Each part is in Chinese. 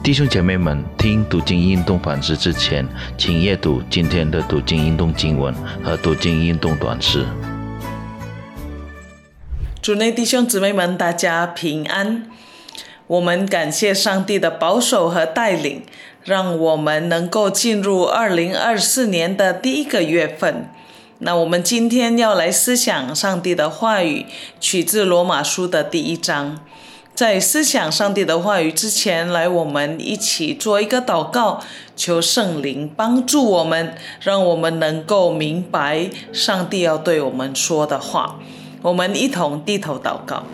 弟兄姐妹们，听读经运动反思之前，请阅读今天的读经运动经文和读经运动短诗。主内弟兄姊妹们，大家平安。我们感谢上帝的保守和带领，让我们能够进入二零二四年的第一个月份。那我们今天要来思想上帝的话语，取自罗马书的第一章。在思想上帝的话语之前，来我们一起做一个祷告，求圣灵帮助我们，让我们能够明白上帝要对我们说的话。我们一同低头祷告。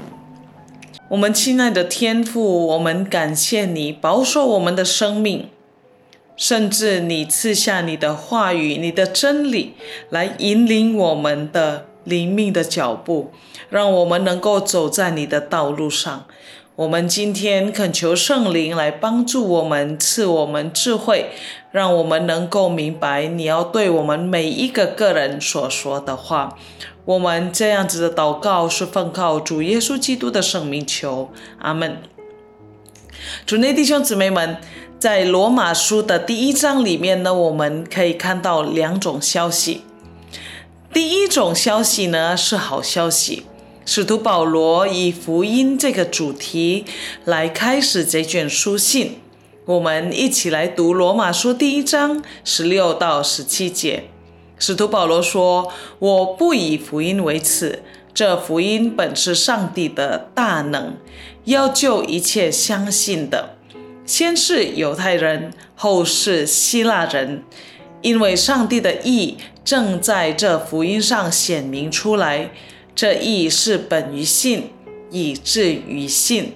我们亲爱的天父，我们感谢你保守我们的生命，甚至你赐下你的话语、你的真理来引领我们的灵命的脚步，让我们能够走在你的道路上。我们今天恳求圣灵来帮助我们，赐我们智慧，让我们能够明白你要对我们每一个个人所说的话。我们这样子的祷告是奉靠主耶稣基督的圣名求，阿门。主内弟兄姊妹们，在罗马书的第一章里面呢，我们可以看到两种消息。第一种消息呢是好消息。使徒保罗以福音这个主题来开始这卷书信，我们一起来读罗马书第一章十六到十七节。使徒保罗说：“我不以福音为耻，这福音本是上帝的大能，要救一切相信的，先是犹太人，后是希腊人，因为上帝的意正在这福音上显明出来。”这意是本于信，以至于信。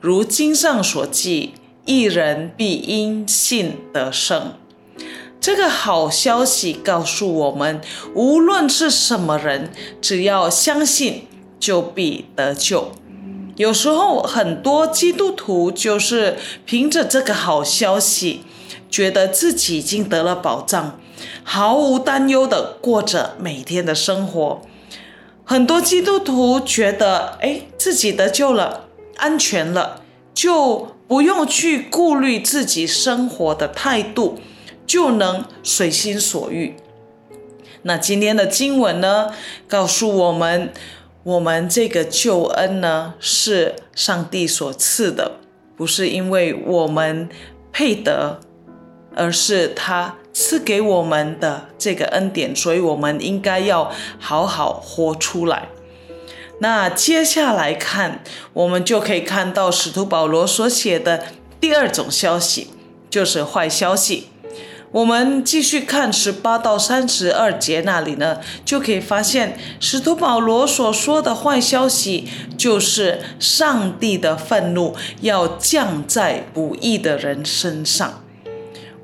如经上所记，一人必因信得胜。这个好消息告诉我们，无论是什么人，只要相信，就必得救。有时候，很多基督徒就是凭着这个好消息，觉得自己已经得了保障，毫无担忧的过着每天的生活。很多基督徒觉得，哎，自己得救了，安全了，就不用去顾虑自己生活的态度，就能随心所欲。那今天的经文呢，告诉我们，我们这个救恩呢，是上帝所赐的，不是因为我们配得，而是他。赐给我们的这个恩典，所以我们应该要好好活出来。那接下来看，我们就可以看到使徒保罗所写的第二种消息，就是坏消息。我们继续看十八到三十二节那里呢，就可以发现使徒保罗所说的坏消息，就是上帝的愤怒要降在不义的人身上。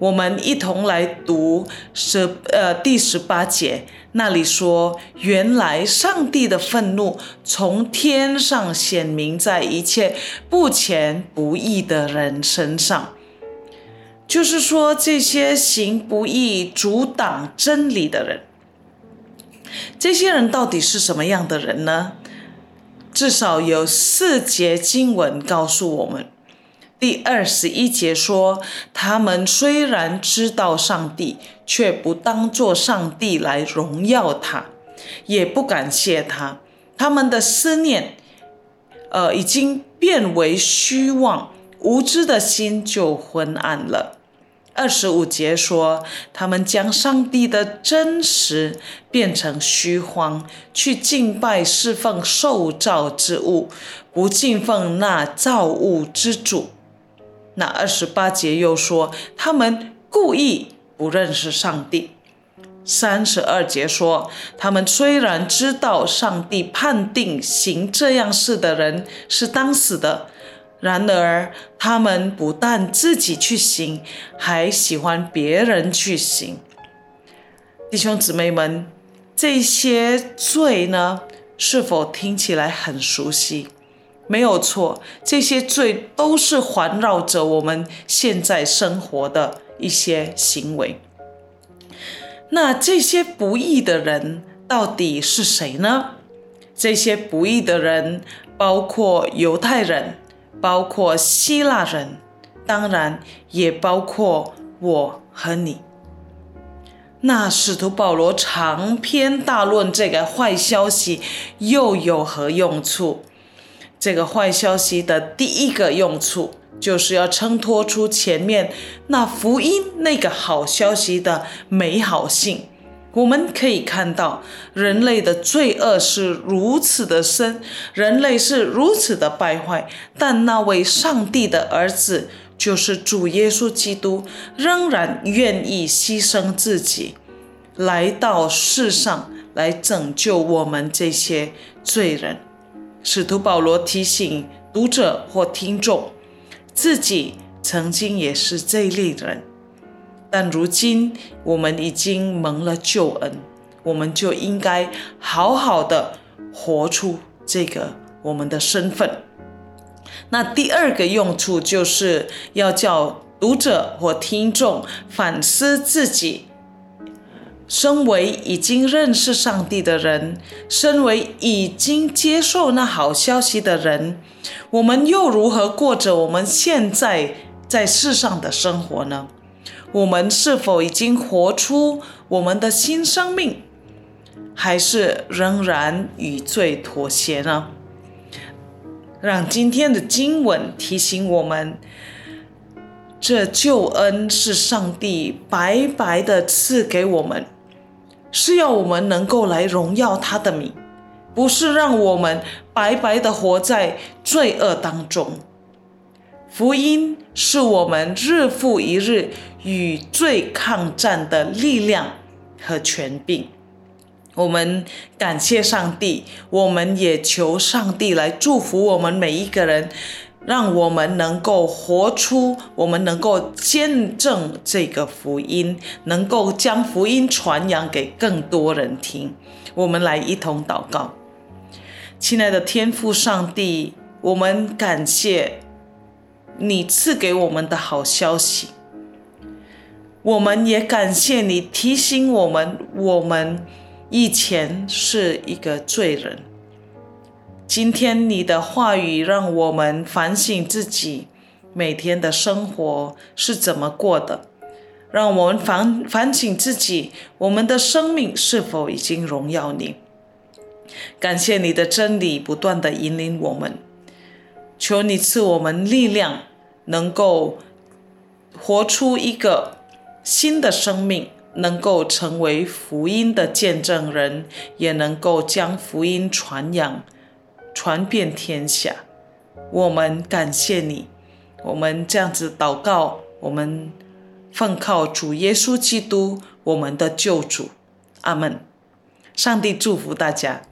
我们一同来读十呃第十八节，那里说：原来上帝的愤怒从天上显明在一切不前不义的人身上，就是说这些行不义、阻挡真理的人，这些人到底是什么样的人呢？至少有四节经文告诉我们。第二十一节说，他们虽然知道上帝，却不当作上帝来荣耀他，也不感谢他。他们的思念，呃，已经变为虚妄，无知的心就昏暗了。二十五节说，他们将上帝的真实变成虚荒，去敬拜侍奉受造之物，不敬奉那造物之主。那二十八节又说，他们故意不认识上帝。三十二节说，他们虽然知道上帝判定行这样事的人是当死的，然而他们不但自己去行，还喜欢别人去行。弟兄姊妹们，这些罪呢，是否听起来很熟悉？没有错，这些罪都是环绕着我们现在生活的一些行为。那这些不义的人到底是谁呢？这些不义的人包括犹太人，包括希腊人，当然也包括我和你。那使徒保罗长篇大论这个坏消息又有何用处？这个坏消息的第一个用处，就是要衬托出前面那福音那个好消息的美好性。我们可以看到，人类的罪恶是如此的深，人类是如此的败坏，但那位上帝的儿子。就是主耶稣基督仍然愿意牺牲自己，来到世上来拯救我们这些罪人。使徒保罗提醒读者或听众，自己曾经也是这一类人，但如今我们已经蒙了救恩，我们就应该好好的活出这个我们的身份。那第二个用处就是要叫读者或听众反思自己，身为已经认识上帝的人，身为已经接受那好消息的人，我们又如何过着我们现在在世上的生活呢？我们是否已经活出我们的新生命，还是仍然与罪妥协呢？让今天的经文提醒我们，这救恩是上帝白白的赐给我们，是要我们能够来荣耀他的名，不是让我们白白的活在罪恶当中。福音是我们日复一日与罪抗战的力量和权柄。我们感谢上帝，我们也求上帝来祝福我们每一个人，让我们能够活出，我们能够见证这个福音，能够将福音传扬给更多人听。我们来一同祷告，亲爱的天父上帝，我们感谢你赐给我们的好消息，我们也感谢你提醒我们，我们。以前是一个罪人，今天你的话语让我们反省自己每天的生活是怎么过的，让我们反反省自己，我们的生命是否已经荣耀你？感谢你的真理不断的引领我们，求你赐我们力量，能够活出一个新的生命。能够成为福音的见证人，也能够将福音传扬、传遍天下。我们感谢你，我们这样子祷告，我们奉靠主耶稣基督，我们的救主。阿门。上帝祝福大家。